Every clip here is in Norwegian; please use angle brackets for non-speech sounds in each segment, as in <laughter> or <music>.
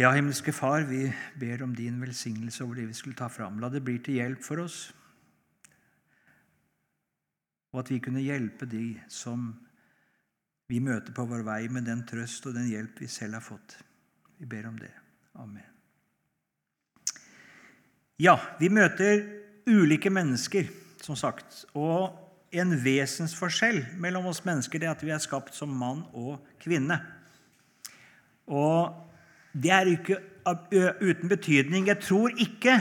Ja, himmelske Far, vi ber om din velsignelse over det vi skulle ta fram. La det bli til hjelp for oss, og at vi kunne hjelpe de som vi møter på vår vei, med den trøst og den hjelp vi selv har fått. Vi ber om det. Amen. Ja, vi møter ulike mennesker, som sagt. Og en vesensforskjell mellom oss mennesker det er at vi er skapt som mann og kvinne. Og det er ikke uten betydning. Jeg tror ikke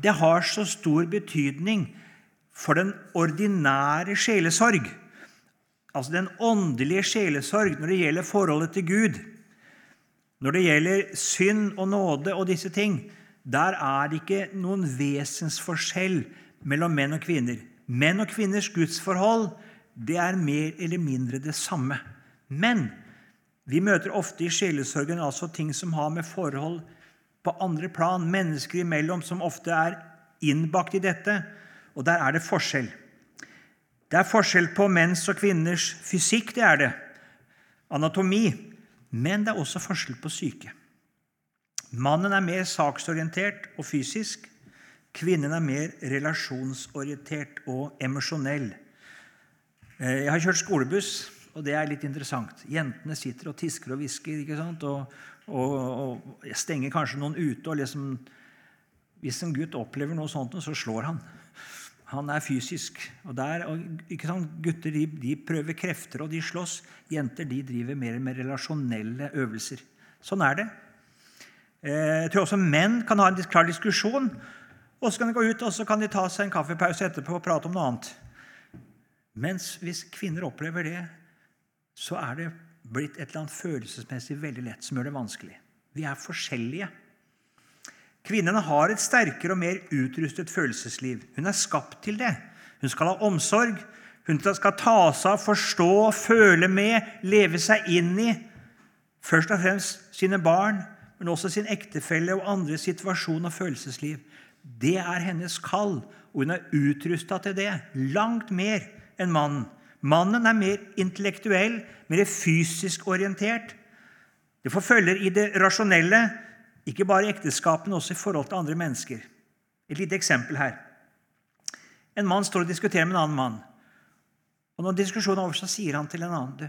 det har så stor betydning for den ordinære sjelesorg, altså den åndelige sjelesorg, når det gjelder forholdet til Gud. Når det gjelder synd og nåde og disse ting, der er det ikke noen vesensforskjell mellom menn og kvinner. Menn og kvinners gudsforhold det er mer eller mindre det samme. Men vi møter ofte i sjelesorgen altså ting som har med forhold på andre plan, mennesker imellom, som ofte er innbakt i dette. Og der er det forskjell. Det er forskjell på menns og kvinners fysikk, det er det. Anatomi. Men det er også forskjell på syke. Mannen er mer saksorientert og fysisk. Kvinnen er mer relasjonsorientert og emosjonell. Eh, jeg har kjørt skolebuss, og det er litt interessant. Jentene sitter og tisker og hvisker og, og, og, stenger kanskje noen ute. og liksom, Hvis en gutt opplever noe sånt, så slår han. Han er fysisk. og, der, og Gutter de, de, prøver krefter, og de slåss. Jenter de driver mer med relasjonelle øvelser. Sånn er det. Eh, jeg tror også menn kan ha en klar diskusjon, og så kan de gå ut og så kan de ta seg en kaffepause etterpå og prate om noe annet. Mens hvis kvinner opplever det, så er det blitt et eller annet følelsesmessig veldig lett som gjør det vanskelig. Vi er forskjellige. Kvinnene har et sterkere og mer utrustet følelsesliv. Hun er skapt til det. Hun skal ha omsorg. Hun skal ta seg av, forstå, føle med, leve seg inn i. Først og fremst sine barn, men også sin ektefelle og andres situasjon og følelsesliv. Det er hennes kall, og hun er utrusta til det. Langt mer enn mannen. Mannen er mer intellektuell, mer fysisk orientert. Det forfølger i det rasjonelle, ikke bare i ekteskapet, men også i forhold til andre mennesker. Et lite eksempel her. En mann står og diskuterer med en annen mann. Og Når diskusjonen er over, så sier han til en annen du,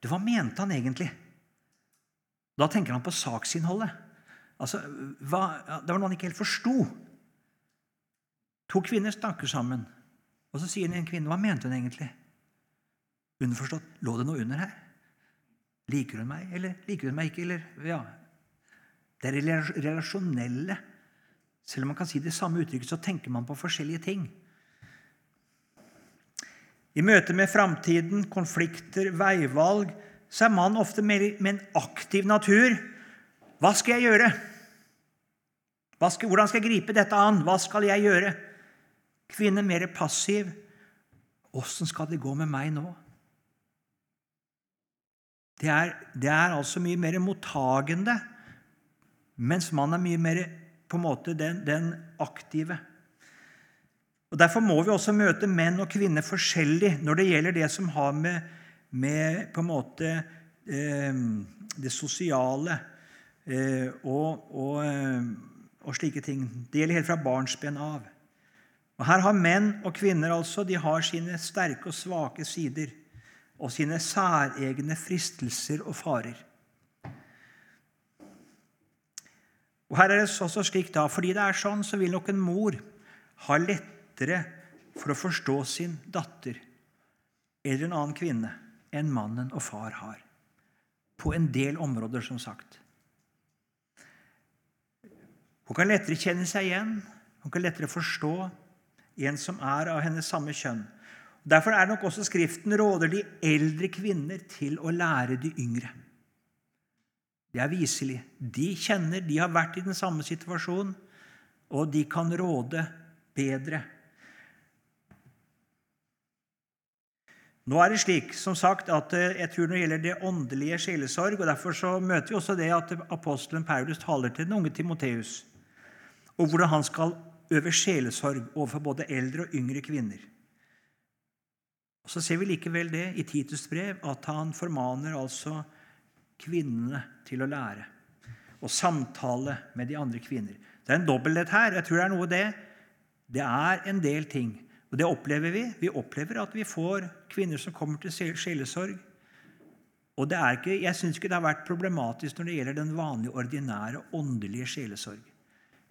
du, Hva mente han egentlig? Da tenker han på saksinnholdet. Altså, hva, det var noe han ikke helt forsto. To kvinner snakker sammen, og så sier en kvinne Hva mente hun egentlig? Underforstått lå det noe under her? Liker hun meg, eller liker hun meg ikke? Eller, ja. Det er relasjonelle. Selv om man kan si det samme uttrykket, så tenker man på forskjellige ting. I møte med framtiden, konflikter, veivalg så er mannen ofte mer med en aktiv natur. Hva skal jeg gjøre? Skal, hvordan skal jeg gripe dette an? Hva skal jeg gjøre? Kvinne mer passiv. Åssen skal det gå med meg nå? Det er, det er altså mye mer mottagende, mens mannen er mye mer på en måte den, den aktive. Og Derfor må vi også møte menn og kvinner forskjellig når det gjelder det som har med med på en måte eh, det sosiale eh, og, og, eh, og, slike ting. Det gjelder helt fra barnsben av. Og Her har menn og kvinner altså, de har sine sterke og svake sider og sine særegne fristelser og farer. Og her er det også slik da, Fordi det er sånn, så vil nok en mor ha lettere for å forstå sin datter eller en annen kvinne enn mannen og far har. På en del områder, som sagt. Hun kan lettere kjenne seg igjen, hun kan lettere forstå en som er av hennes samme kjønn. Derfor er nok også Skriften råder de eldre kvinner til å lære de yngre. Det er viselig. De kjenner, de har vært i den samme situasjonen, og de kan råde bedre. Nå er det slik som sagt, at eh, jeg tror når det gjelder det åndelige sjelesorg og Derfor så møter vi også det at apostelen Paulus taler til den unge Timoteus og hvordan han skal øve sjelesorg overfor både eldre og yngre kvinner. Så ser vi likevel det i Titus brev, at han formaner altså kvinnene til å lære. og samtale med de andre kvinner. Det er en dobbelthet her. Jeg tror det er noe det. Det er en del ting. Og det opplever vi. Vi opplever at vi får kvinner som kommer til sjelesorg. Og det er ikke, jeg syns ikke det har vært problematisk når det gjelder den vanlige, ordinære, åndelige sjelesorg.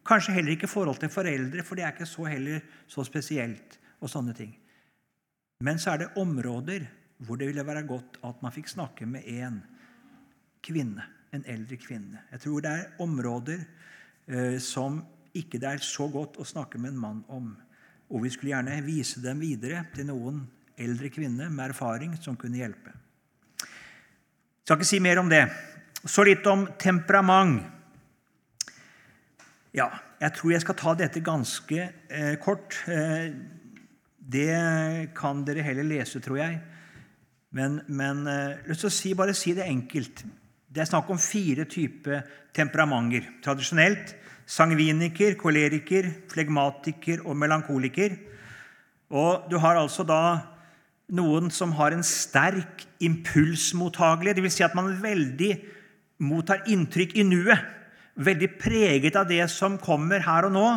Kanskje heller ikke i forhold til foreldre, for det er ikke så heller så spesielt. og sånne ting. Men så er det områder hvor det ville være godt at man fikk snakke med en kvinne, en eldre kvinne. Jeg tror det er områder eh, som ikke det er så godt å snakke med en mann om. Og vi skulle gjerne vise dem videre til noen eldre kvinner med erfaring som kunne hjelpe. Jeg skal ikke si mer om det. Så litt om temperament. Ja, jeg tror jeg skal ta dette ganske eh, kort. Eh, det kan dere heller lese, tror jeg. Men, men eh, lyst til å si, bare si det enkelt. Det er snakk om fire typer temperamenter. Tradisjonelt sangviniker, koleriker, flegmatiker og melankoliker. Og du har altså da noen som har en sterk impulsmottagelig. Dvs. Si at man veldig mottar inntrykk i nuet. Veldig preget av det som kommer her og nå.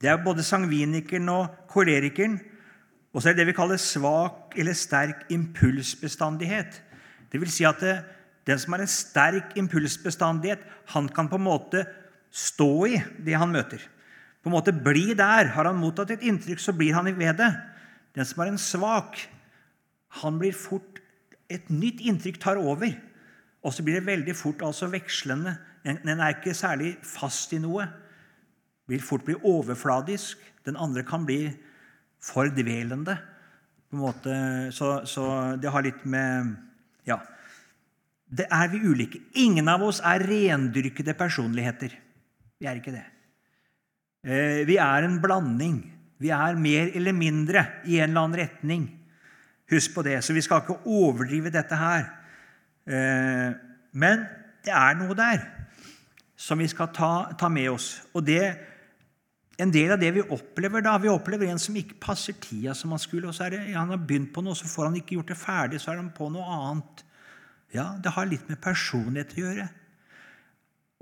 Det er både sangvinikeren og kolerikeren. Og så er det det vi kaller svak eller sterk impulsbestandighet. Det vil si at det, den som har en sterk impulsbestandighet, han kan på en måte stå i det han møter. På en måte bli der. Har han mottatt et inntrykk, så blir han ved det. Den som har en svak, han blir fort Et nytt inntrykk tar over. Og så blir det veldig fort altså vekslende. Den er ikke særlig fast i noe. Vil fort bli overfladisk. Den andre kan bli fordvelende. på en måte. Så, så det har litt med Ja. Det er vi ulike. Ingen av oss er rendyrkede personligheter. Vi er ikke det. Eh, vi er en blanding. Vi er mer eller mindre i en eller annen retning. Husk på det. Så vi skal ikke overdrive dette her. Eh, men det er noe der som vi skal ta, ta med oss. Og det en del av det vi opplever da, Vi opplever en som ikke passer tida som han skulle. og så det, Han har begynt på noe, så får han ikke gjort det ferdig, så er han på noe annet. Ja, Det har litt med personlighet å gjøre.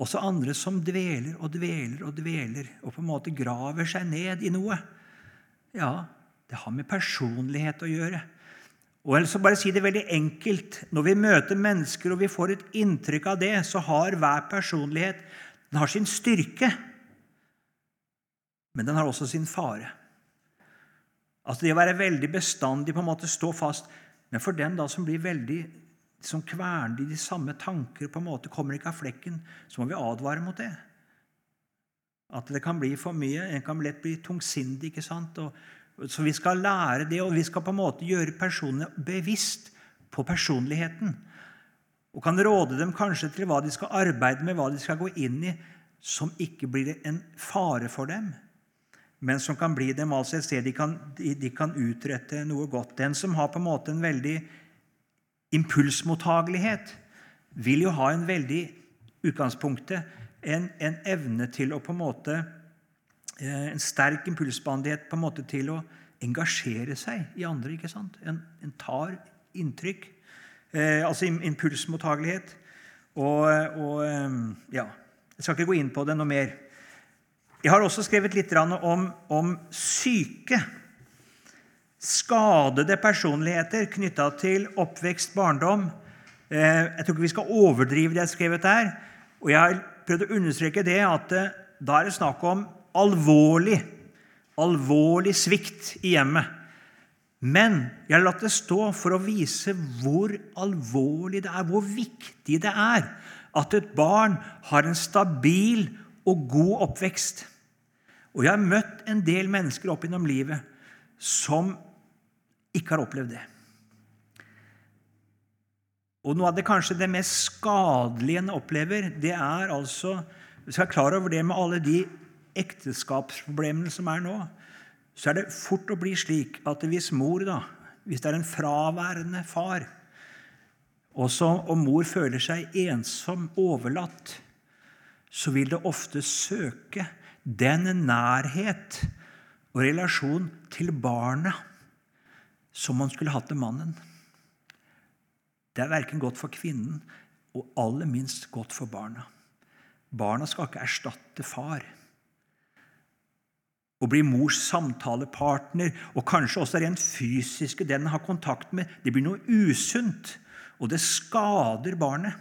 Også andre som dveler og dveler og dveler og på en måte graver seg ned i noe. Ja, det har med personlighet å gjøre. Og ellers bare si det veldig enkelt. Når vi møter mennesker og vi får et inntrykk av det, så har hver personlighet den har sin styrke. Men den har også sin fare. Altså Det å være veldig bestandig, på en måte stå fast. Men for den da som blir veldig som kverner i de samme tanker, på en måte kommer ikke av flekken, så må vi advare mot det. At det kan bli for mye. En kan lett bli tungsindig. ikke sant? Og, så vi skal lære det, og vi skal på en måte gjøre personene bevisst på personligheten. Og kan råde dem kanskje til hva de skal arbeide med, hva de skal gå inn i, som ikke blir en fare for dem men som kan bli dem altså et sted de kan, de, de kan utrette noe godt. Den som har på en måte en veldig impulsmottagelighet, vil jo ha en veldig utgangspunktet en, en evne til å på en måte eh, En sterk impulsbandighet på en måte til å engasjere seg i andre. ikke sant? En, en tar inntrykk. Eh, altså impulsmottagelighet. Og, og eh, ja, Jeg skal ikke gå inn på det noe mer. Jeg har også skrevet litt om, om syke, skadede personligheter knytta til oppvekst, barndom. Eh, jeg tror ikke vi skal overdrive det jeg har skrevet der. Og jeg har prøvd å understreke det at eh, da er det snakk om alvorlig, alvorlig svikt i hjemmet. Men jeg har latt det stå for å vise hvor alvorlig det er, hvor viktig det er at et barn har en stabil og god oppvekst. Og jeg har møtt en del mennesker opp gjennom livet som ikke har opplevd det. Og noe av det kanskje det mest skadelige en opplever, det er altså Vi skal være klar over det med alle de ekteskapsproblemene som er nå. Så er det fort å bli slik at hvis mor, da, hvis det er en fraværende far, også, og mor føler seg ensom, overlatt, så vil det ofte søke den nærhet og relasjon til barnet som man skulle hatt til mannen. Det er verken godt for kvinnen og aller minst godt for barna. Barna skal ikke erstatte far. Å bli mors samtalepartner og kanskje også rent fysiske den har kontakt med, det blir noe usunt, og det skader barnet.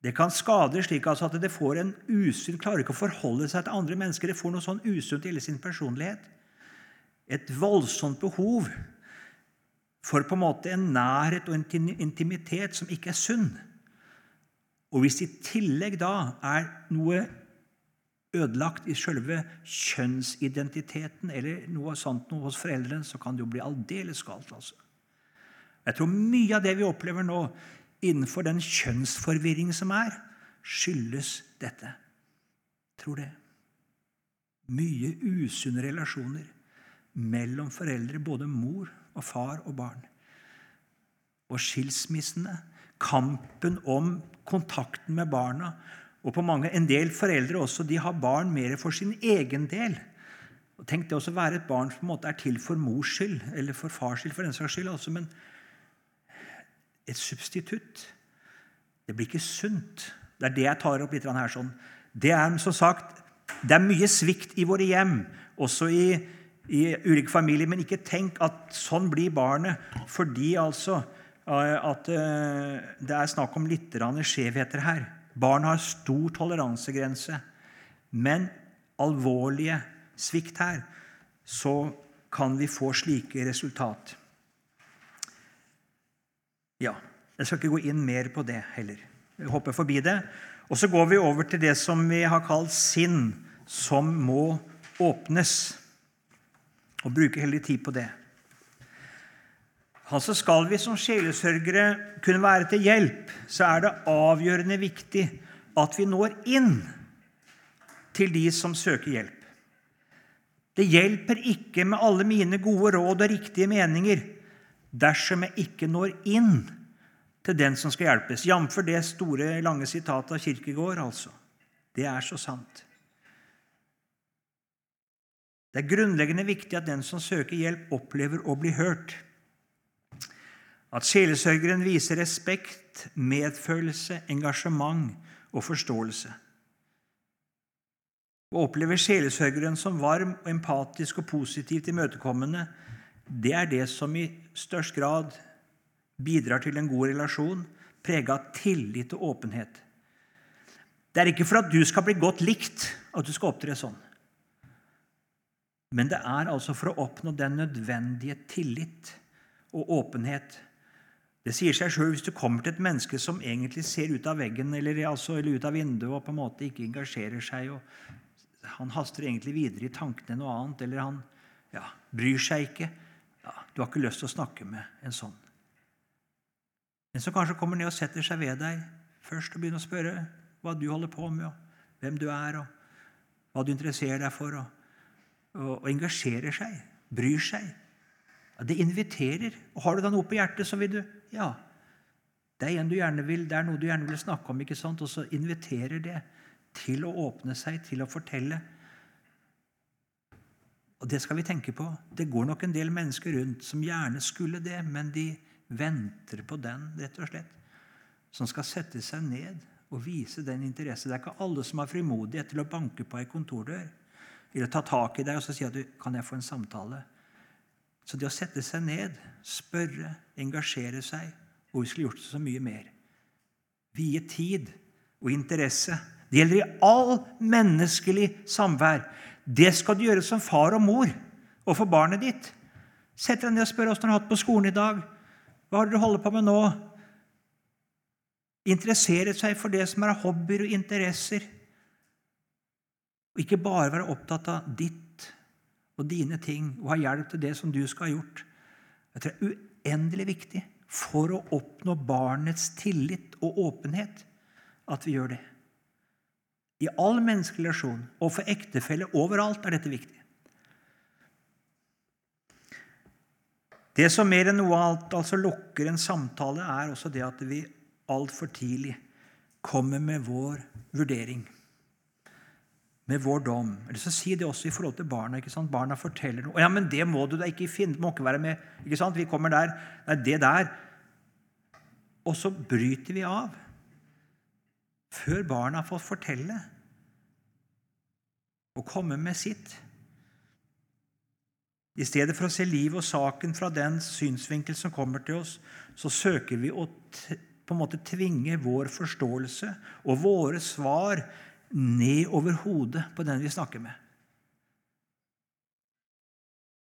Det kan skade slik altså at det får en usunn, klarer ikke å forholde seg til andre mennesker. Det får noe sånn usunt i hele sin personlighet. Et voldsomt behov for på en måte en nærhet og en intimitet som ikke er sunn. Og hvis i tillegg da er noe ødelagt i selve kjønnsidentiteten eller noe sånt noe hos foreldrene, så kan det jo bli aldeles galt. altså. Jeg tror mye av det vi opplever nå innenfor den kjønnsforvirring som er, skyldes dette. Tror det. Mye usunne relasjoner mellom foreldre, både mor og far og barn. Og skilsmissene, kampen om kontakten med barna og på mange, En del foreldre også, de har barn mer for sin egen del. Og Tenk det også å være et barn som på en måte er til for mors skyld, eller for fars skyld, for den saks skyld. også, men et substitutt. Det blir ikke sunt. Det er det jeg tar opp litt her. sånn. Det er som sagt, det er mye svikt i våre hjem, også i, i ulike familier. Men ikke tenk at sånn blir barnet fordi altså eh, at uh, det er snakk om litt skjevheter her. Barn har stor toleransegrense. Men alvorlige svikt her, så kan vi få slike resultat. Ja, Jeg skal ikke gå inn mer på det heller. Jeg hopper forbi det. Og så går vi over til det som vi har kalt sinn, som må åpnes. Og bruke heldig tid på det. Altså Skal vi som sjelesørgere kunne være til hjelp, så er det avgjørende viktig at vi når inn til de som søker hjelp. Det hjelper ikke med alle mine gode råd og riktige meninger dersom jeg ikke når inn til den som skal hjelpes. Jf. det store, lange sitatet av Kirkegård. altså. Det er så sant. Det er grunnleggende viktig at den som søker hjelp, opplever å bli hørt. At sjelesørgeren viser respekt, medfølelse, engasjement og forståelse. Å oppleve sjelesørgeren som varm, empatisk og positivt imøtekommende, det er det som i størst grad bidrar til en god relasjon prega av tillit og åpenhet. Det er ikke for at du skal bli godt likt at du skal opptre sånn. Men det er altså for å oppnå den nødvendige tillit og åpenhet det sier seg sjøl hvis du kommer til et menneske som egentlig ser ut av veggen eller, altså, eller, ut av vinduet og på en måte ikke engasjerer seg. og Han haster egentlig videre i tankene noe annet, eller han ja, bryr seg ikke. Ja, du har ikke lyst til å snakke med en sånn. En som kanskje kommer ned og setter seg ved deg først og begynner å spørre hva du holder på med, og hvem du er, og hva du interesserer deg for, og, og, og engasjerer seg, bryr seg. Ja, det inviterer. Og Har du da noe på hjertet, så vil du ja, det er, du vil, det er noe du gjerne vil snakke om, ikke sant? og så inviterer det til å åpne seg, til å fortelle. Og det skal vi tenke på. Det går nok en del mennesker rundt som gjerne skulle det, men de venter på den, rett og slett. Som skal sette seg ned og vise den interesse. Det er ikke alle som har frimodighet til å banke på ei kontordør eller ta tak i deg og så si at du, kan jeg få en samtale. Så det å sette seg ned, spørre, engasjere seg Og vi skulle gjort så mye mer. Vie tid og interesse. Det gjelder i all menneskelig samvær. Det skal du gjøre som far og mor og for barnet ditt. Sett deg ned og spør åssen du har hatt på skolen i dag. Hva har dere holder på med nå? Interessere seg for det som er hobbyer og interesser. Og ikke bare være opptatt av ditt og dine ting og ha hjelp til det som du skal ha gjort. Jeg tror det er uendelig viktig for å oppnå barnets tillit og åpenhet at vi gjør det. I all menneskelig relasjon og for ektefelle overalt er dette viktig. Det som mer enn noe annet altså lukker en samtale, er også det at vi altfor tidlig kommer med vår vurdering med vår dom. Eller så Si det også i forhold til barna. ikke sant? Barna forteller noe. Ja, men det må du da ikke finne. må ikke være med. ikke sant? Vi kommer der. Nei, det der. Og så bryter vi av før barna har fått fortelle og komme med sitt. I stedet for å se livet og saken fra den synsvinkel som kommer til oss, så søker vi å på en måte tvinge vår forståelse og våre svar ned over hodet på den vi snakker med.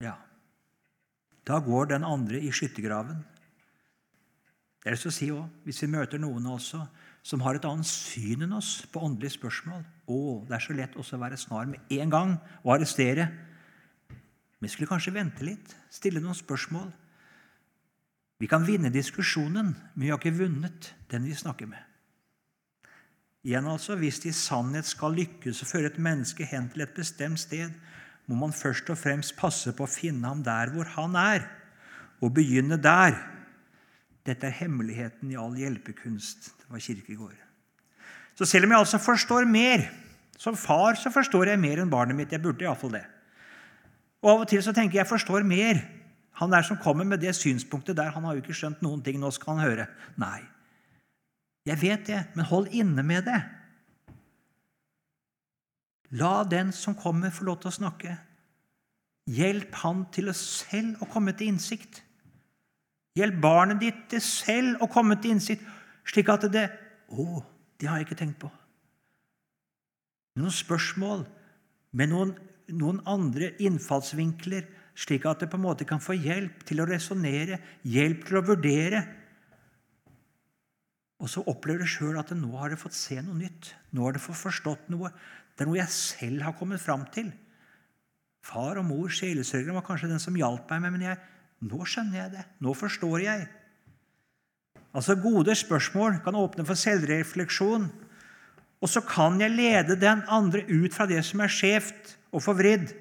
Ja, da går den andre i skyttergraven. Det er det å si også, Hvis vi møter noen også som har et annet syn enn oss på åndelige spørsmål å, Det er så lett også å være snar med en gang og arrestere. Vi skulle kanskje vente litt, stille noen spørsmål. Vi kan vinne diskusjonen, men vi har ikke vunnet den vi snakker med. Igjen altså, Hvis det i sannhet skal lykkes å føre et menneske hen til et bestemt sted, må man først og fremst passe på å finne ham der hvor han er, og begynne der. Dette er hemmeligheten i all hjelpekunst. Var kirkegård. Så selv om jeg altså forstår mer Som far så forstår jeg mer enn barnet mitt. Jeg burde iallfall det. Og Av og til så tenker jeg jeg forstår mer. Han der som kommer med det synspunktet der, han har jo ikke skjønt noen ting. Nå skal han høre. Nei. Jeg vet det, men hold inne med det. La den som kommer, få lov til å snakke. Hjelp han til å selv å komme til innsikt. Hjelp barnet ditt til selv å komme til innsikt, slik at det Å, det har jeg ikke tenkt på. Noen spørsmål med noen, noen andre innfallsvinkler, slik at det på en måte kan få hjelp til å resonnere, hjelp til å vurdere. Og så opplever du sjøl at nå har du fått se noe nytt. Nå har du fått forstått noe. Det er noe jeg selv har kommet fram til. Far og mor, sjelesørgeren, var kanskje den som hjalp meg, med men jeg, nå skjønner jeg det. Nå forstår jeg. Altså Gode spørsmål kan åpne for selvrefleksjon. Og så kan jeg lede den andre ut fra det som er skjevt og forvridd.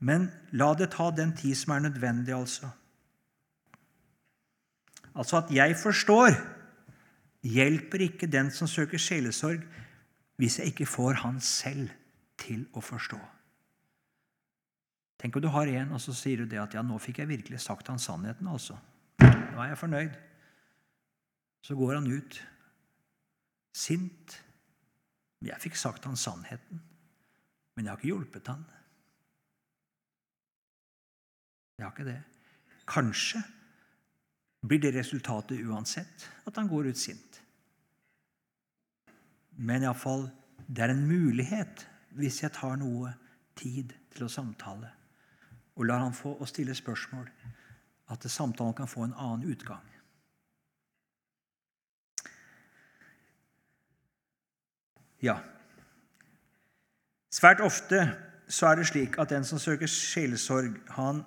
Men la det ta den tid som er nødvendig, altså. Altså at jeg forstår, hjelper ikke den som søker sjelesorg, hvis jeg ikke får han selv til å forstå. Tenk om du har en, og så sier du det at ja, nå fikk jeg virkelig sagt han sannheten, altså. Nå er jeg fornøyd. Så går han ut sint. Jeg fikk sagt han sannheten, men jeg har ikke hjulpet han. Jeg har ikke det. Kanskje blir det resultatet uansett at han går ut sint. Men iallfall det er en mulighet hvis jeg tar noe tid til å samtale og lar han få å stille spørsmål, at samtalen kan få en annen utgang. Ja, Svært ofte så er det slik at den som søker sjelesorg, han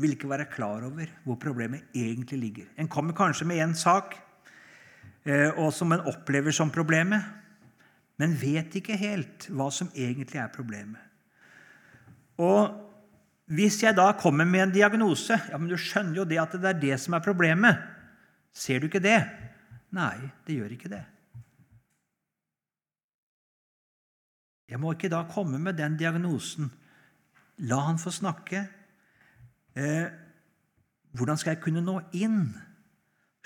vil ikke være klar over hvor problemet egentlig ligger. En kommer kanskje med én sak Eh, og som en opplever som problemet, men vet ikke helt hva som egentlig er problemet. Og hvis jeg da kommer med en diagnose ja, men Du skjønner jo det at det er det som er problemet. Ser du ikke det? Nei, det gjør ikke det. Jeg må ikke da komme med den diagnosen. La han få snakke. Eh, hvordan skal jeg kunne nå inn?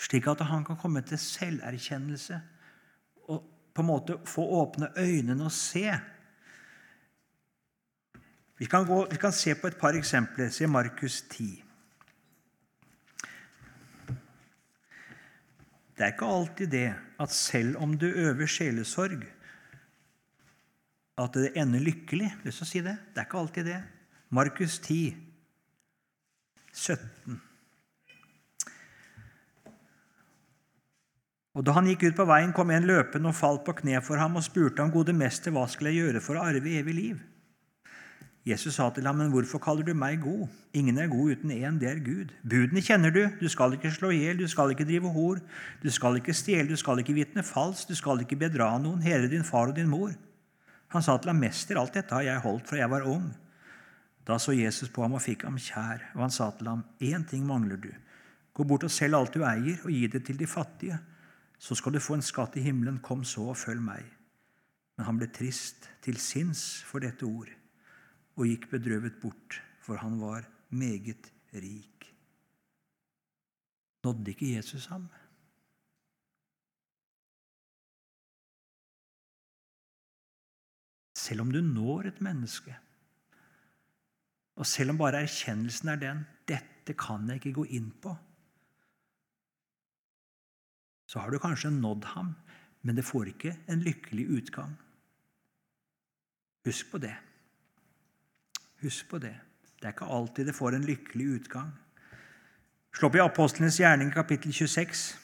slik at han kan komme til selverkjennelse og på en måte få åpne øynene og se. Vi kan, gå, vi kan se på et par eksempler. Se Markus 10. Det er ikke alltid det at selv om du øver sjelesorg, at det ender lykkelig. Lyst til å si det? Det er ikke alltid det. Markus 10, 17. Og Da han gikk ut på veien, kom en løpende og falt på kne for ham og spurte ham, gode mester, hva skal jeg gjøre for å arve evig liv? Jesus sa til ham, men hvorfor kaller du meg god? Ingen er god uten én, det er Gud. Budene kjenner du. Du skal ikke slå i hjel, du skal ikke drive hor, du skal ikke stjele, du skal ikke vitne falskt, du skal ikke bedra noen, hele din far og din mor. Han sa til ham, mester, alt dette har jeg holdt fra jeg var ung. Da så Jesus på ham og fikk ham kjær, og han sa til ham, én ting mangler du. Gå bort og selg alt du eier, og gi det til de fattige så skal du få en skatt i himmelen. Kom så og følg meg. Men han ble trist til sinns for dette ord og gikk bedrøvet bort, for han var meget rik. Nådde ikke Jesus ham? Selv om du når et menneske, og selv om bare erkjennelsen er den 'Dette kan jeg ikke gå inn på', så har du kanskje nådd ham, men det får ikke en lykkelig utgang. Husk på det. Husk på det. Det er ikke alltid det får en lykkelig utgang. Slå opp i Apostlenes gjerning, kapittel 26.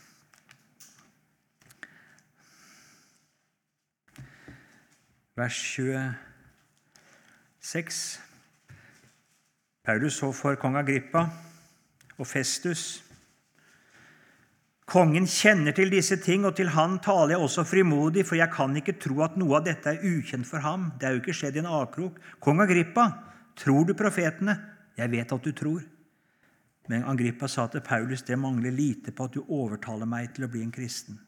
Vers 26. Paulus så for kong Agrippa og Festus. Kongen kjenner til disse ting, og til han taler jeg også frimodig, for jeg kan ikke tro at noe av dette er ukjent for ham. Det er jo ikke skjedd i en avkrok. Kong Agrippa, tror du profetene? Jeg vet at du tror. Men Agrippa sa til Paulus, det mangler lite på at du overtaler meg til å bli en kristen.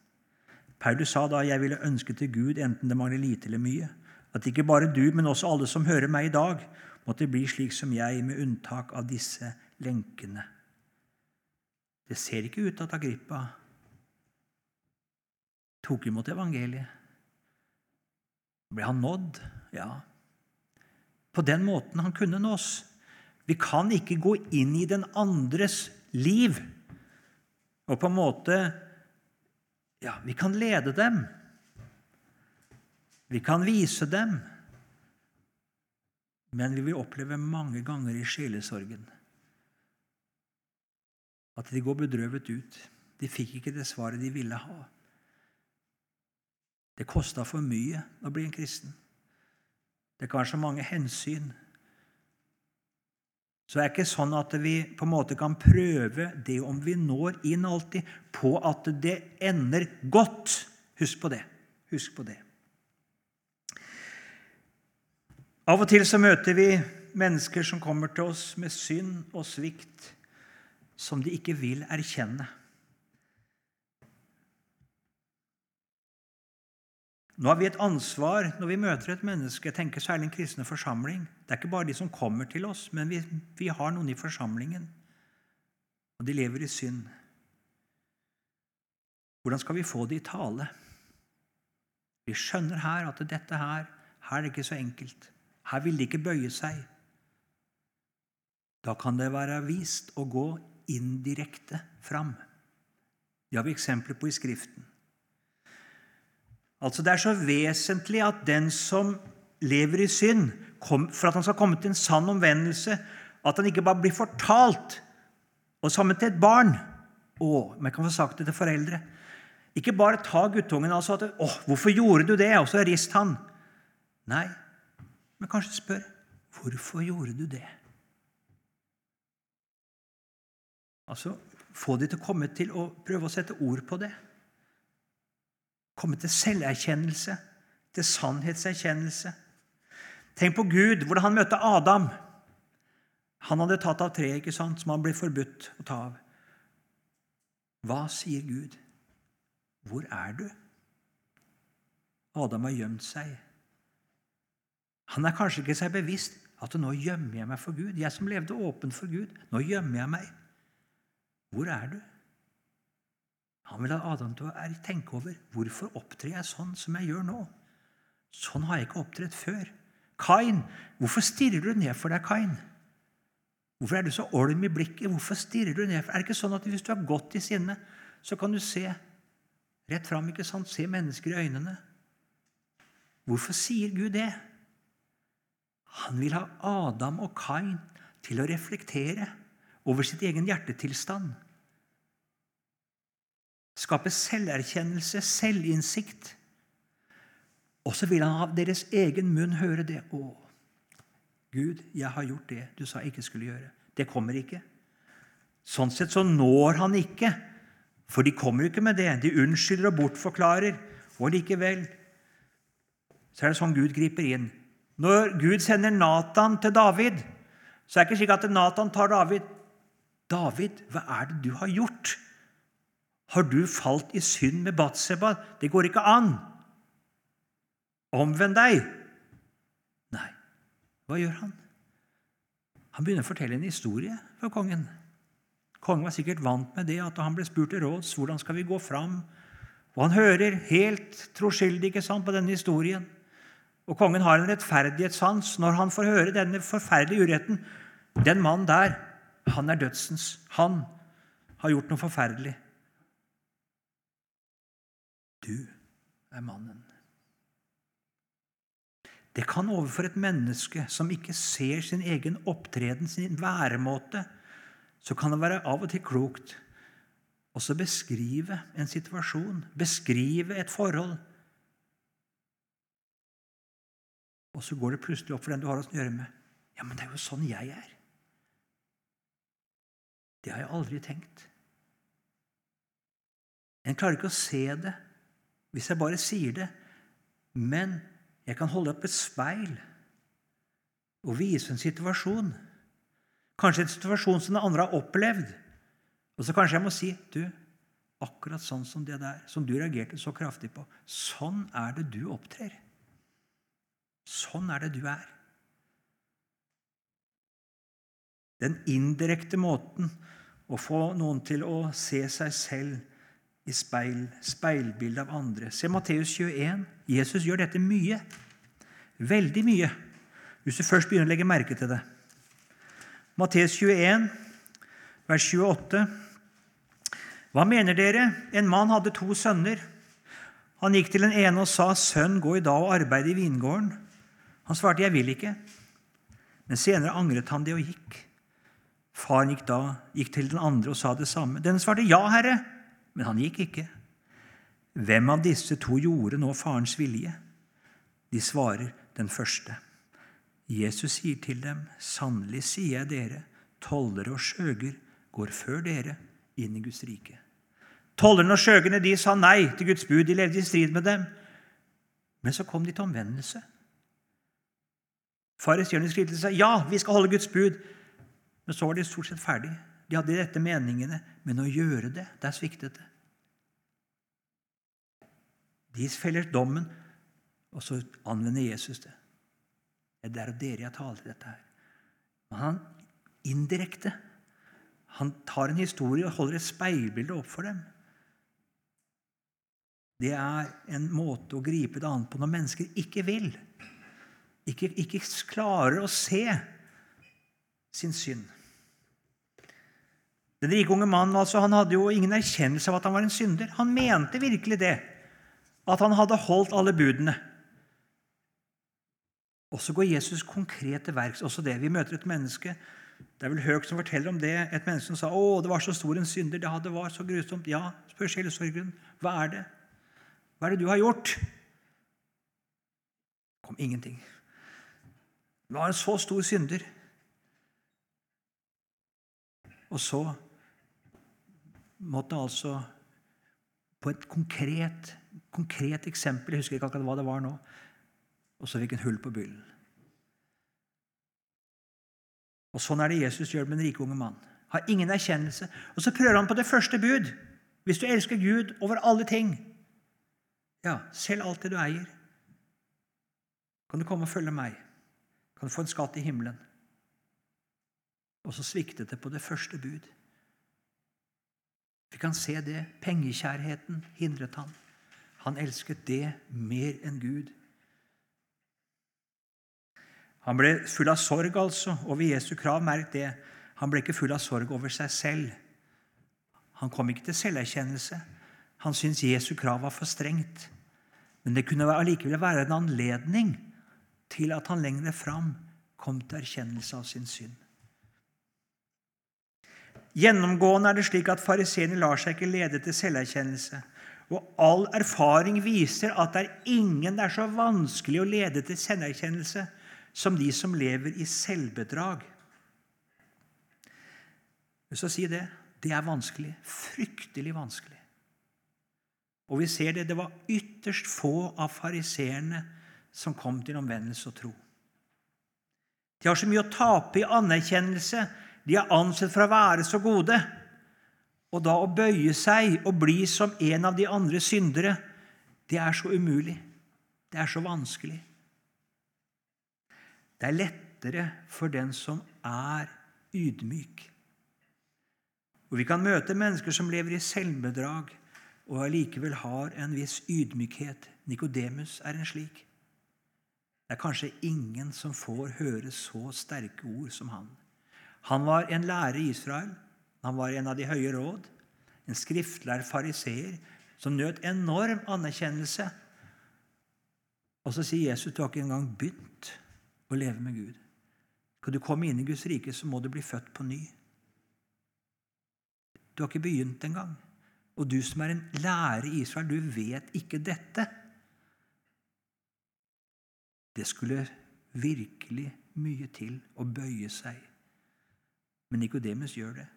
Paulus sa da, jeg ville ønske til Gud, enten det mangler lite eller mye, at ikke bare du, men også alle som hører meg i dag, måtte bli slik som jeg, med unntak av disse lenkene. Det ser ikke ut til at Agrippa tok imot evangeliet. Ble han nådd? Ja. På den måten han kunne nås. Vi kan ikke gå inn i den andres liv og på en måte Ja, vi kan lede dem. Vi kan vise dem. Men vi vil oppleve mange ganger i sjelesorgen at de går bedrøvet ut. De fikk ikke det svaret de ville ha. Det kosta for mye å bli en kristen. Det kan være så mange hensyn. Så det er ikke sånn at vi på en måte kan prøve det om vi når inn alltid, på at det ender godt. Husk på det. Husk på det. Av og til så møter vi mennesker som kommer til oss med synd og svikt som de ikke vil erkjenne. Nå har vi et ansvar når vi møter et menneske. Jeg tenker særlig en kristne forsamling. Det er ikke bare de som kommer til oss, men vi, vi har noen i forsamlingen. Og de lever i synd. Hvordan skal vi få det i tale? Vi skjønner her at dette her, her er det ikke så enkelt. Her vil de ikke bøye seg. Da kan det være vist å gå indirekte fram. Det har vi eksempler på i Skriften. Altså Det er så vesentlig at den som lever i synd, for at han skal komme til en sann omvendelse, at han ikke bare blir fortalt, og sammen til et barn Å, men jeg kan få sagt det til foreldre. Ikke bare ta guttungen altså at 'Å, hvorfor gjorde du det?' og så rist han. Nei, men kanskje spør 'Hvorfor gjorde du det?' Altså få de til å komme til å prøve å sette ord på det. Komme til selverkjennelse, til sannhetserkjennelse. Tenk på Gud, hvordan han møtte Adam. Han hadde tatt av treet ikke sant, som han ble forbudt å ta av. Hva sier Gud? Hvor er du? Adam har gjemt seg. Han er kanskje ikke seg bevisst at nå gjemmer jeg meg for Gud. Jeg som levde åpent for Gud. Nå gjemmer jeg meg. Hvor er du? Han vil ha Adam til å tenke over hvorfor opptrer jeg sånn som jeg gjør nå. Sånn har jeg ikke opptredd før. Kain, hvorfor stirrer du ned for deg, Kain? Hvorfor er du så olm i blikket? Hvorfor stirrer du ned? Er det ikke sånn at hvis du er godt i sinne, så kan du se rett fram, ikke sant? Se mennesker i øynene. Hvorfor sier Gud det? Han vil ha Adam og Kain til å reflektere over sitt egen hjertetilstand. Skape selverkjennelse, selvinnsikt. Og så vil han av deres egen munn høre det. 'Å, Gud, jeg har gjort det du sa jeg ikke skulle gjøre.' Det kommer ikke. Sånn sett så når han ikke, for de kommer jo ikke med det. De unnskylder og bortforklarer. Og likevel så er det sånn Gud griper inn. Når Gud sender Natan til David, så er det ikke slik at Natan tar David 'David, hva er det du har gjort?' 'Har du falt i synd med Batseba?' 'Det går ikke an.' 'Omvend deg.' Nei, hva gjør han? Han begynner å fortelle en historie for kongen. Kongen var sikkert vant med det, at han ble spurt til råds hvordan skal vi gå fram. Og han hører helt troskyldig ikke sant, på denne historien. Og kongen har en rettferdighetssans når han får høre denne forferdelige uretten. Den mannen der, han er dødsens. Han har gjort noe forferdelig. Du er mannen. Det kan overfor et menneske som ikke ser sin egen opptreden, sin væremåte, så kan det være av og til klokt å beskrive en situasjon, beskrive et forhold. Og så går det plutselig opp for den du har å gjøre med. Ja, men det er jo sånn jeg er. Det har jeg aldri tenkt. En klarer ikke å se det hvis jeg bare sier det, men jeg kan holde opp et speil og vise en situasjon. Kanskje en situasjon som den andre har opplevd. Og så kanskje jeg må si du, akkurat sånn som det der, som du reagerte så kraftig på, sånn er det du opptrer. Sånn er det du er. Den indirekte måten å få noen til å se seg selv i speil, speilbildet av andre. Se Matteus 21. Jesus gjør dette mye. Veldig mye. Hvis du først begynner å legge merke til det. Matteus 21, vers 28. Hva mener dere? En mann hadde to sønner. Han gikk til den ene og sa, 'Sønn, gå i dag og arbeide i vingården.' Han svarte, 'Jeg vil ikke.' Men senere angret han det og gikk. Faren gikk da gikk til den andre og sa det samme. Den svarte, 'Ja, herre.' Men han gikk ikke. Hvem av disse to gjorde nå farens vilje? De svarer, 'Den første.' Jesus sier til dem, 'Sannelig sier jeg dere, tollere og skjøger går før dere.' inn i Guds rike. Tollerne og skjøgene de sa nei til Guds bud. De levde i strid med dem. Men så kom de til omvendelse. Fariseerne skrev til seg ja, vi skal holde Guds bud. Men så var de stort sett ferdig. De hadde de rette meningene, men å gjøre det, der sviktet det. De feller dommen, og så anvender Jesus det. Det er dere jeg taler dette her. Men han indirekte han tar en historie og holder et speilbilde opp for dem. Det er en måte å gripe det an på når mennesker ikke vil, ikke, ikke klarer å se sin synd. Den rike unge mannen altså, han hadde jo ingen erkjennelse av at han var en synder. Han mente virkelig det, at han hadde holdt alle budene. Og så går Jesus konkret til verks. Også det. Vi møter et menneske det er vel Høg som forteller om det. Et menneske som sa å, det var så stor en synder. Det var så grusomt. Ja, spør sjelesorgeren. Hva er det? Hva er det du har gjort? Kom ingenting. Det var en så stor synder. Og så måtte han altså på et konkret, konkret eksempel Jeg husker ikke akkurat hva det var nå. Og så fikk han hull på byllen. Og Sånn er det Jesus gjør med den rike unge mann. Har ingen erkjennelse. Og så prøver han på det første bud. Hvis du elsker Gud over alle ting, ja, selv alt det du eier, kan du komme og følge meg. Kan du få en skatt i himmelen. Og så sviktet det på det første bud. Vi kan se det. Pengekjærheten hindret han. Han elsket det mer enn Gud. Han ble full av sorg altså, over Jesu krav. Merk det. Han ble ikke full av sorg over seg selv. Han kom ikke til selverkjennelse. Han syntes Jesu krav var for strengt. Men det kunne allikevel være en anledning til at han lenger fram kom til erkjennelse av sin synd. Gjennomgående er det slik at fariseerne lar seg ikke lede til selverkjennelse. Og all erfaring viser at det er ingen det er så vanskelig å lede til selverkjennelse som de som lever i selvbedrag. Jeg sier si det. Det er vanskelig. Fryktelig vanskelig. Og vi ser det. Det var ytterst få av fariseerne som kom til omvendelse og tro. De har så mye å tape i anerkjennelse. De er ansett for å være så gode. Og da å bøye seg og bli som en av de andre syndere, det er så umulig. Det er så vanskelig. Det er lettere for den som er ydmyk. Og Vi kan møte mennesker som lever i selvbedrag og allikevel har en viss ydmykhet. Nikodemus er en slik. Det er kanskje ingen som får høre så sterke ord som han. Han var en lærer i Israel. Han var en av de høye råd, en skriftlærd fariseer som nøt enorm anerkjennelse. Og så sier Jesus du har ikke engang begynt å leve med Gud. Skal du komme inn i Guds rike, så må du bli født på ny. Du har ikke begynt engang. Og du som er en lærer i Israel, du vet ikke dette. Det skulle virkelig mye til å bøye seg. Men Nikodemus gjør det.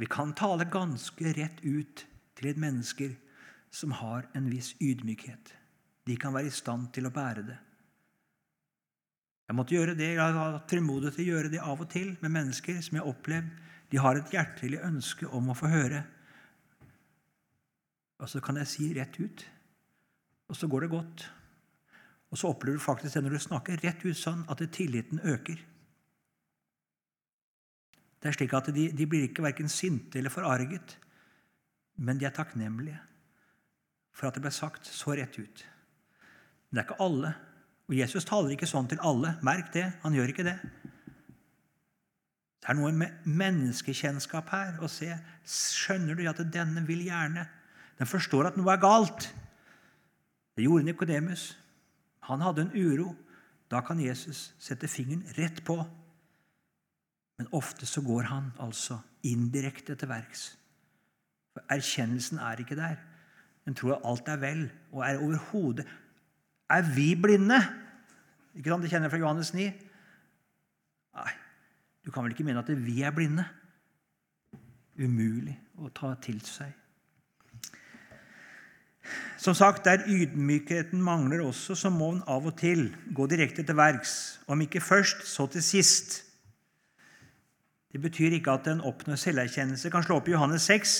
Vi kan tale ganske rett ut til et menneske som har en viss ydmykhet. De kan være i stand til å bære det. Jeg måtte gjøre det, jeg har hatt til å gjøre det av og til med mennesker som jeg har opplevd de har et hjertelig ønske om å få høre. Og så kan jeg si rett ut, og så går det godt. Og så opplever du faktisk det når du snakker rett ut sånn, at tilliten øker. Det er slik at De, de blir ikke verken sinte eller forarget, men de er takknemlige for at det ble sagt så rett ut. Men det er ikke alle. Og Jesus taler ikke sånn til alle. Merk det. Han gjør ikke det. Det er noe med menneskekjennskap her. å se, Skjønner du at denne vil gjerne? Den forstår at noe er galt. Det gjorde Nikodemus. Han hadde en uro. Da kan Jesus sette fingeren rett på. Men ofte så går han altså indirekte til verks. For Erkjennelsen er ikke der. Den tror at alt er vel, og er overhodet Er vi blinde? Ikke sant? Det kjenner jeg fra Johannes 9. Nei, du kan vel ikke mene at vi er blinde? Umulig å ta til seg. Som sagt, Der ydmykheten mangler også, så må en av og til gå direkte til verks. Om ikke først, så til sist. Det betyr ikke at en oppnår selverkjennelse. Kan slå opp i Johannes 6.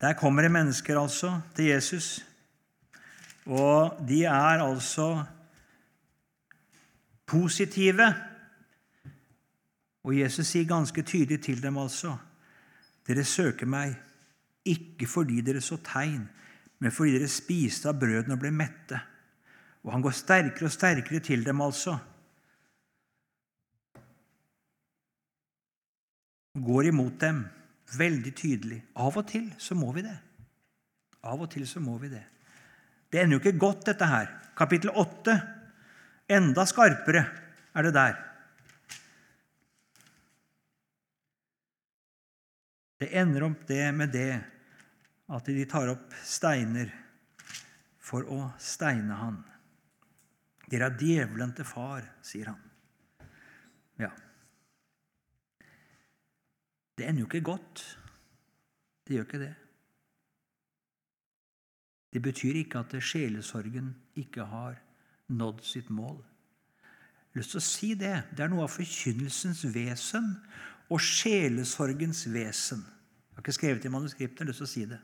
Der kommer det mennesker altså til Jesus, og de er altså positive. Og Jesus sier ganske tydelig til dem altså Dere søker meg ikke fordi dere så tegn, men fordi dere spiste av brødene og ble mette. Og han går sterkere og sterkere til dem, altså. går imot dem veldig tydelig. Av og til så må vi det. Av og til så må vi det. Det ender jo ikke godt, dette her. Kapittel 8. Enda skarpere er det der. Det ender opp det med det at de tar opp steiner for å steine han. Dere er djevelen til far, sier han. Ja. Det ender jo ikke godt. Det gjør ikke det. Det betyr ikke at sjelesorgen ikke har nådd sitt mål. Jeg har lyst til å si det. Det er noe av forkynnelsens vesen og sjelesorgens vesen. Jeg har ikke skrevet det i manuskriptet, jeg har lyst til å si det.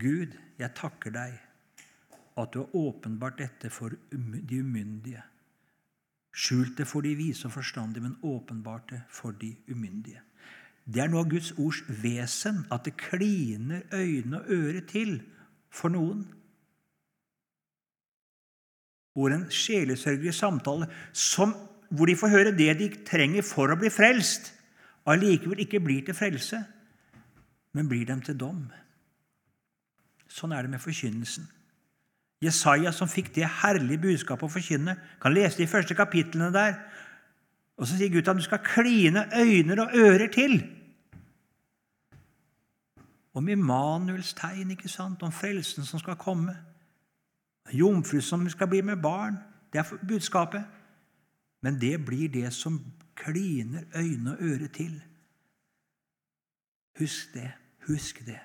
Gud, jeg takker deg at du har åpenbart dette for de umyndige. Skjult det for de vise og forstandige, men åpenbart det for de umyndige. Det er noe av Guds ords vesen, at det kliner øyne og ører til for noen. Hvor en sjelesørgelig samtale som, hvor de får høre det de trenger for å bli frelst, allikevel ikke blir til frelse, men blir dem til dom. Sånn er det med forkynnelsen. Jesaja som fikk det herlige budskapet å forkynne. Kan lese de første kapitlene der. Og så sier Gud at du skal kline øyne og ører til. Om Immanuels tegn, ikke sant? om frelsen som skal komme. Jomfru som skal bli med barn. Det er budskapet. Men det blir det som kliner øyne og øre til. Husk det. Husk det.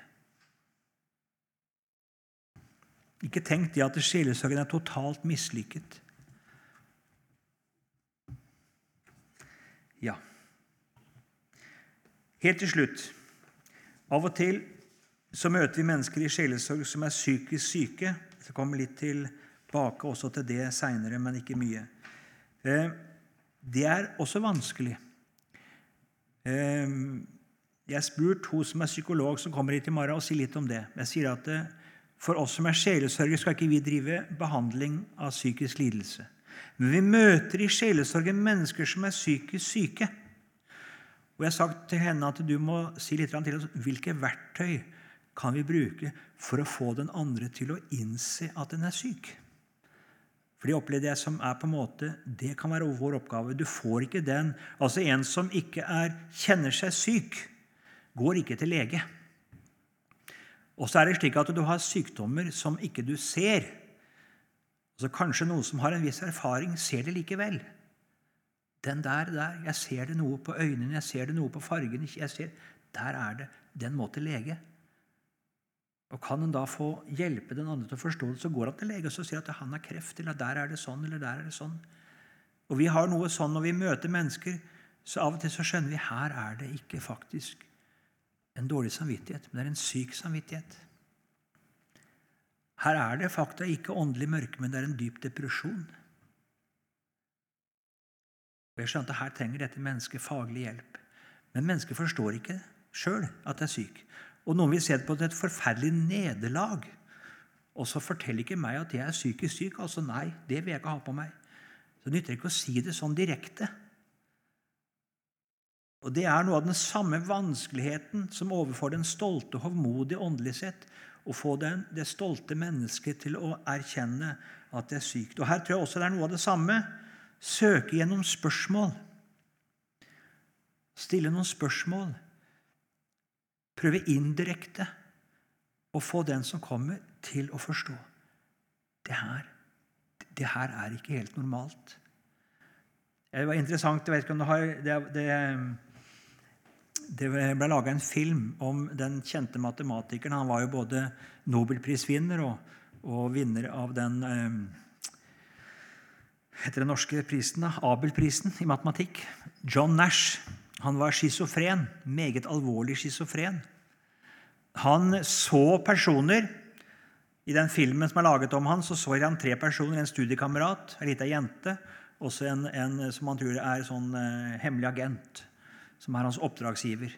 Ikke tenk det at sjelesorgen er totalt mislykket. Ja. Helt til slutt Av og til så møter vi mennesker i sjelesorg som er psykisk syke. Jeg skal komme litt tilbake også til det seinere, men ikke mye. Eh, det er også vanskelig. Eh, jeg har spurt hun som er psykolog, som kommer hit i morgen, og sier litt om det. Jeg sier at For oss som er sjelesørgere, skal ikke vi drive behandling av psykisk lidelse. Men vi møter i sjelesorgen mennesker som er psykisk syke. Og Jeg har sagt til henne at du må si litt til oss hvilke verktøy kan vi bruke for å få den andre til å innse at den er syk. For de opplever det som er på en måte, det kan være vår oppgave. Du får ikke den. Altså En som ikke er, kjenner seg syk, går ikke til lege. Og så er det slik at du har sykdommer som ikke du ser. Altså Kanskje noen som har en viss erfaring, ser det likevel. Den der, der, jeg ser det noe på øynene, jeg ser det noe på fargen jeg ser, Der er det. Den må til lege. Og Kan en da få hjelpe den andre til å forstå det, så går han til lege og sier at han har kreft, eller der er det sånn, eller der er det sånn. Og Vi har noe sånn når vi møter mennesker, så av og til så skjønner vi her er det ikke faktisk en dårlig samvittighet, men det er en syk samvittighet. Her er det fakta ikke åndelig mørke, men det er en dyp depresjon. Og Jeg skjønte her trenger dette mennesket faglig hjelp. Men mennesket forstår ikke sjøl at det er syk. Og noen vil se det på et forferdelig nederlag. Og så fortell ikke meg at jeg er psykisk syk. Altså Nei, det vil jeg ikke ha på meg. Så det nytter ikke å si det sånn direkte. Og Det er noe av den samme vanskeligheten som overfor den stolte, hovmodige åndelig sett, å få den, det stolte mennesket til å erkjenne at det er sykt. Og Her tror jeg også det er noe av det samme. Søke gjennom spørsmål. Stille noen spørsmål prøve indirekte å få den som kommer, til å forstå. Det her, det her er ikke helt normalt. Det var interessant jeg vet ikke om du har, det, det, det ble laga en film om den kjente matematikeren. Han var jo både nobelprisvinner og, og vinner av den eh, heter den norske prisen, Abelprisen i matematikk. John Nash. Han var schizofren, meget alvorlig schizofren. Han så personer I den filmen som er laget om han, så så han tre personer. En studiekamerat, en lita jente, og en, en, som han tror er sånn eh, hemmelig agent, som er hans oppdragsgiver.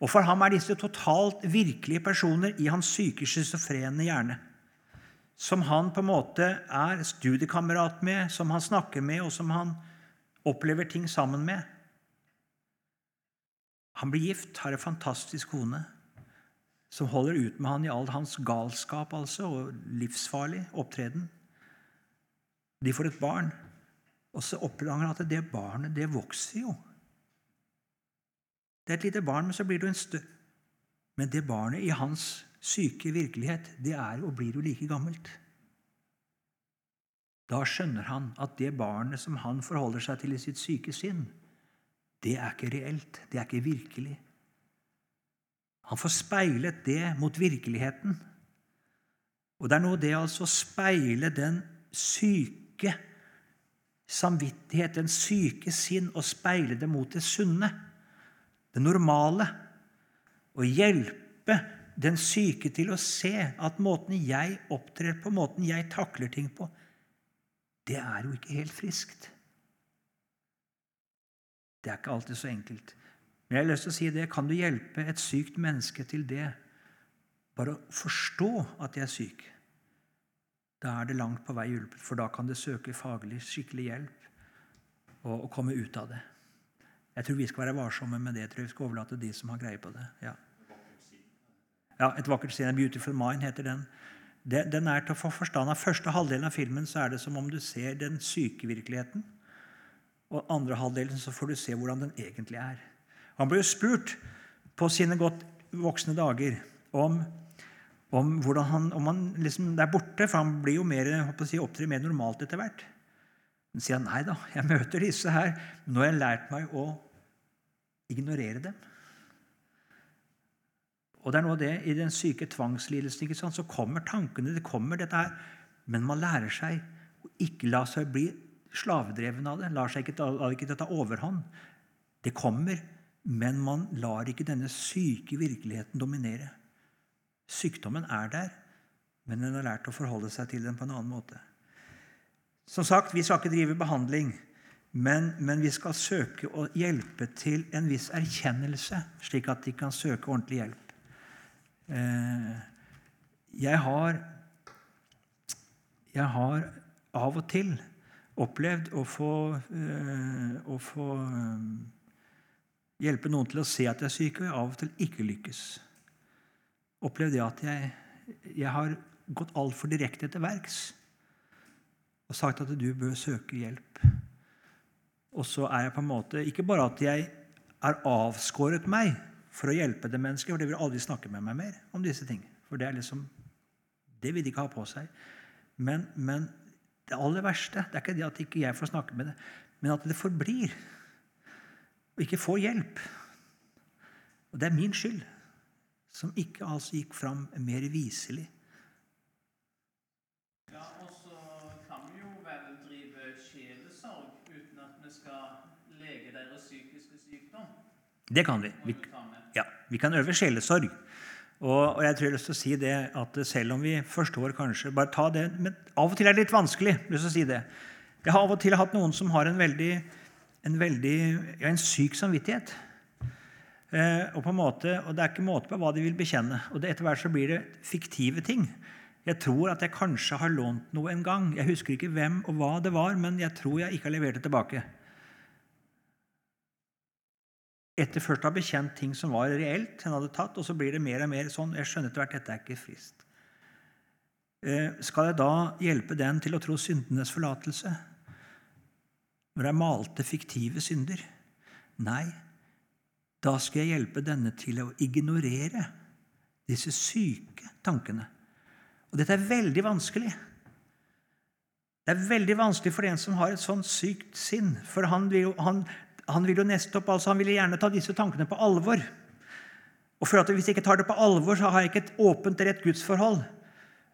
Og For ham er disse totalt virkelige personer i hans syke, schizofrene hjerne. Som han på en måte er studiekamerat med, som han snakker med, og som han opplever ting sammen med. Han blir gift, har en fantastisk kone som holder ut med han i all hans galskap altså, og livsfarlig opptreden. De får et barn, og så oppdager han at det barnet det vokser jo. Det er et lite barn, men så blir det jo en stø... Men det barnet i hans syke virkelighet, det er og blir jo like gammelt. Da skjønner han at det barnet som han forholder seg til i sitt syke sinn, det er ikke reelt, det er ikke virkelig. Han får speilet det mot virkeligheten. Og det er noe det altså å speile den syke samvittighet, den syke sinn, og speile det mot det sunne, det normale. Og hjelpe den syke til å se at måten jeg opptrer på, måten jeg takler ting på, det er jo ikke helt friskt. Det er ikke alltid så enkelt. Men jeg har lyst til å si det, kan du hjelpe et sykt menneske til det? Bare å forstå at de er syk. Da er det langt på vei hjulpet, for da kan det søke faglig, skikkelig hjelp og, og, komme ut av det. Jeg tror vi skal være varsomme med det. Jeg tror vi skal overlate de som har greie på det. Ja, ja Et vakkert syn. 'Beautiful Mind' heter den. Den er til å få forstand av Første halvdelen av filmen så er det som om du ser den syke virkeligheten. Og andre halvdelen så får du se hvordan den egentlig er. Han ble jo spurt på sine godt voksne dager om, om hvordan han, om han liksom er borte, for han blir jo mer, si, opptrer mer normalt etter hvert. Men sier han nei da, jeg møter disse her. Nå har jeg lært meg å ignorere dem. Og det er noe av det I den syke tvangslidelsen så kommer tankene, det kommer dette her. Men man lærer seg å ikke la seg bli slavedreven av det. Lar seg ikke, la ikke ta overhånd. Det kommer men man lar ikke denne syke virkeligheten dominere. Sykdommen er der, men en har lært å forholde seg til den på en annen måte. Som sagt, Vi skal ikke drive behandling, men, men vi skal søke å hjelpe til en viss erkjennelse, slik at de kan søke ordentlig hjelp. Eh, jeg har Jeg har av og til opplevd å få, øh, å få øh, hjelpe noen til å se at jeg er syk, og jeg av og til ikke lykkes. Opplevd det at jeg, jeg har gått altfor direkte til verks og sagt at du bør søke hjelp. Og så er jeg på en måte Ikke bare at jeg er avskåret meg for å hjelpe det mennesket, for det vil aldri snakke med meg mer om disse ting. For det er liksom, det vil de ikke ha på seg. Men, men det aller verste det er ikke det at ikke jeg får snakke med det, men at det forblir. Og ikke får hjelp. Og det er min skyld, som ikke altså gikk fram mer viselig. Ja, og så kan vi jo vel drive sjelesorg uten at vi skal lege deres psykiske sykdom. Det kan vi. Vi. Ja, vi kan øve sjelesorg. Og, og jeg tror jeg har lyst til å si det at selv om vi forstår kanskje Bare ta det, men av og til er det litt vanskelig. Lyst til å si det. Jeg har av og til hatt noen som har en veldig, en veldig ja, en syk samvittighet. Eh, og, på en måte, og det er ikke måte på hva de vil bekjenne. Og etter hvert så blir det fiktive ting. Jeg tror at jeg kanskje har lånt noe en gang. Jeg husker ikke hvem og hva det var, men jeg tror jeg ikke har levert det tilbake etter først å ha bekjent ting som var reelt, hun hadde tatt, og så blir det mer og mer sånn Jeg skjønner etter hvert dette er ikke frist. Eh, skal jeg da hjelpe den til å tro syndenes forlatelse? Når er malte, fiktive synder? Nei. Da skal jeg hjelpe denne til å ignorere disse syke tankene. Og dette er veldig vanskelig. Det er veldig vanskelig for en som har et sånt sykt sinn. For han, jo, han, han vil jo nestopp, altså han vil gjerne ta disse tankene på alvor. Og for at Hvis jeg ikke tar det på alvor, så har jeg ikke et åpent, rett gudsforhold.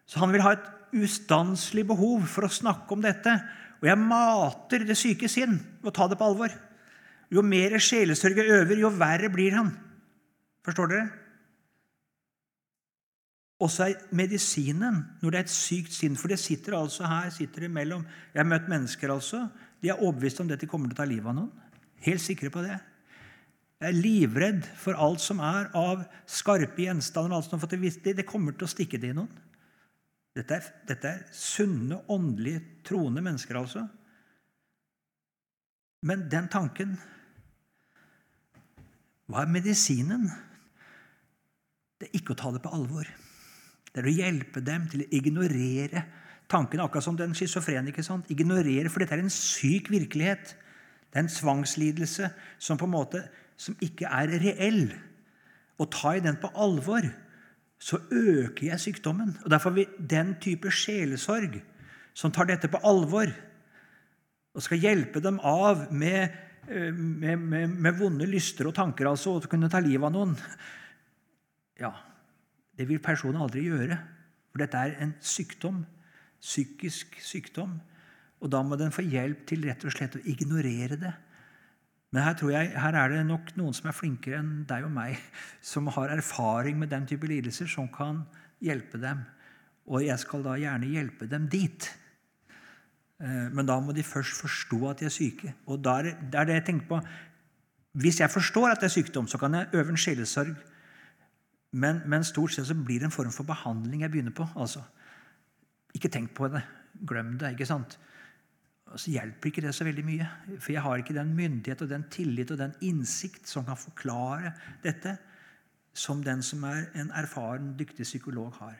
Så han vil ha et ustanselig behov for å snakke om dette. Og jeg mater det syke sinn ved å ta det på alvor. Jo mer sjelesorg jeg øver, jo verre blir han. Forstår dere? Også er medisinen når det er et sykt sinn. For det sitter altså her sitter det mellom Jeg har møtt mennesker altså, de er overbevist om at de kommer til å ta livet av noen. Helt sikre på det. Jeg er livredd for alt som er av skarpe gjenstander. og alt som det, det kommer til å stikke det i noen. Dette er, dette er sunne, åndelige, troende mennesker, altså. Men den tanken Hva er medisinen? Det er ikke å ta det på alvor. Det er å hjelpe dem til å ignorere tankene, akkurat som den schizofrene. Ignorere, for dette er en syk virkelighet. Det er en tvangslidelse som på en måte som ikke er reell. Og tar jeg den på alvor, så øker jeg sykdommen. Og Derfor vil den type sjelesorg som tar dette på alvor, og skal hjelpe dem av med, eh, med, med, med vonde lyster og tanker, altså, og kunne ta livet av noen Ja, det vil personen aldri gjøre. For dette er en sykdom. Psykisk sykdom. Og da må den få hjelp til rett og slett å ignorere det. Men her tror jeg, her er det nok noen som er flinkere enn deg og meg, <laughs> som har erfaring med den type lidelser, som kan hjelpe dem. Og jeg skal da gjerne hjelpe dem dit. Eh, men da må de først forstå at de er syke. Og da er det jeg tenker på. Hvis jeg forstår at det er sykdom, så kan jeg øve en sjelesorg. Men, men, stort sett så blir det en form for behandling jeg begynner på. altså. Ikke tenk på det. Glem det. ikke sant? Så hjelper ikke det så veldig mye. For jeg har ikke den myndighet og den tillit og den innsikt som kan forklare dette, som den som er en erfaren, dyktig psykolog har.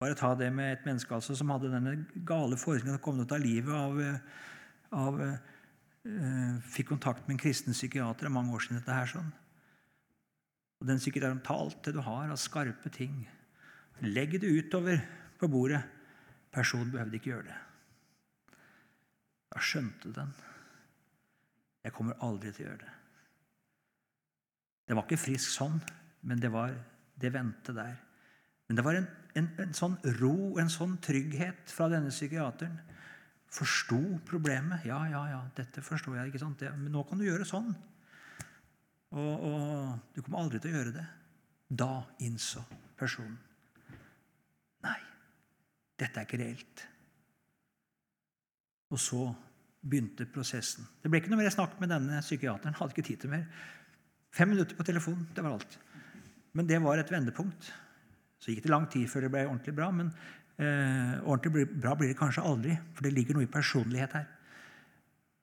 Bare ta det med et menneske altså, som hadde denne gale forestillingen kom ut av livet av, av uh, Fikk kontakt med en kristen psykiater mange år siden. dette her sånn. Og Den psykiateren talte det du har av skarpe ting. Legg det utover på bordet. Personen behøvde ikke gjøre det. Da skjønte den. Jeg kommer aldri til å gjøre det. Det var ikke frisk sånn, men det var det vendte der. Men det var en, en, en sånn ro, en sånn trygghet fra denne psykiateren. Forsto problemet. Ja, ja, ja, dette forstår jeg. ikke sant? Det, men nå kan du gjøre sånn. Og, og du kommer aldri til å gjøre det. Da innså personen Nei, dette er ikke reelt. Og så begynte prosessen. Det ble ikke noe mer snakk med denne psykiateren. Hadde ikke tid til mer. Fem minutter på telefon, det var alt. Men det var et vendepunkt. Så gikk det lang tid før det ble ordentlig bra, men eh, ordentlig bra blir det kanskje aldri, for det ligger noe i personlighet her.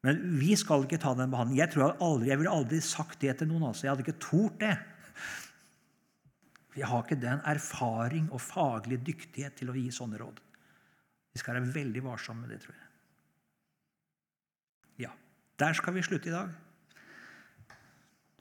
Men vi skal ikke ta den behandlingen. Jeg tror jeg aldri, jeg ville aldri sagt det til noen. altså. Jeg hadde ikke tort det. Vi har ikke den erfaring og faglig dyktighet til å gi sånne råd. Vi skal være veldig varsomme med det, tror jeg. Der skal vi slutte i dag.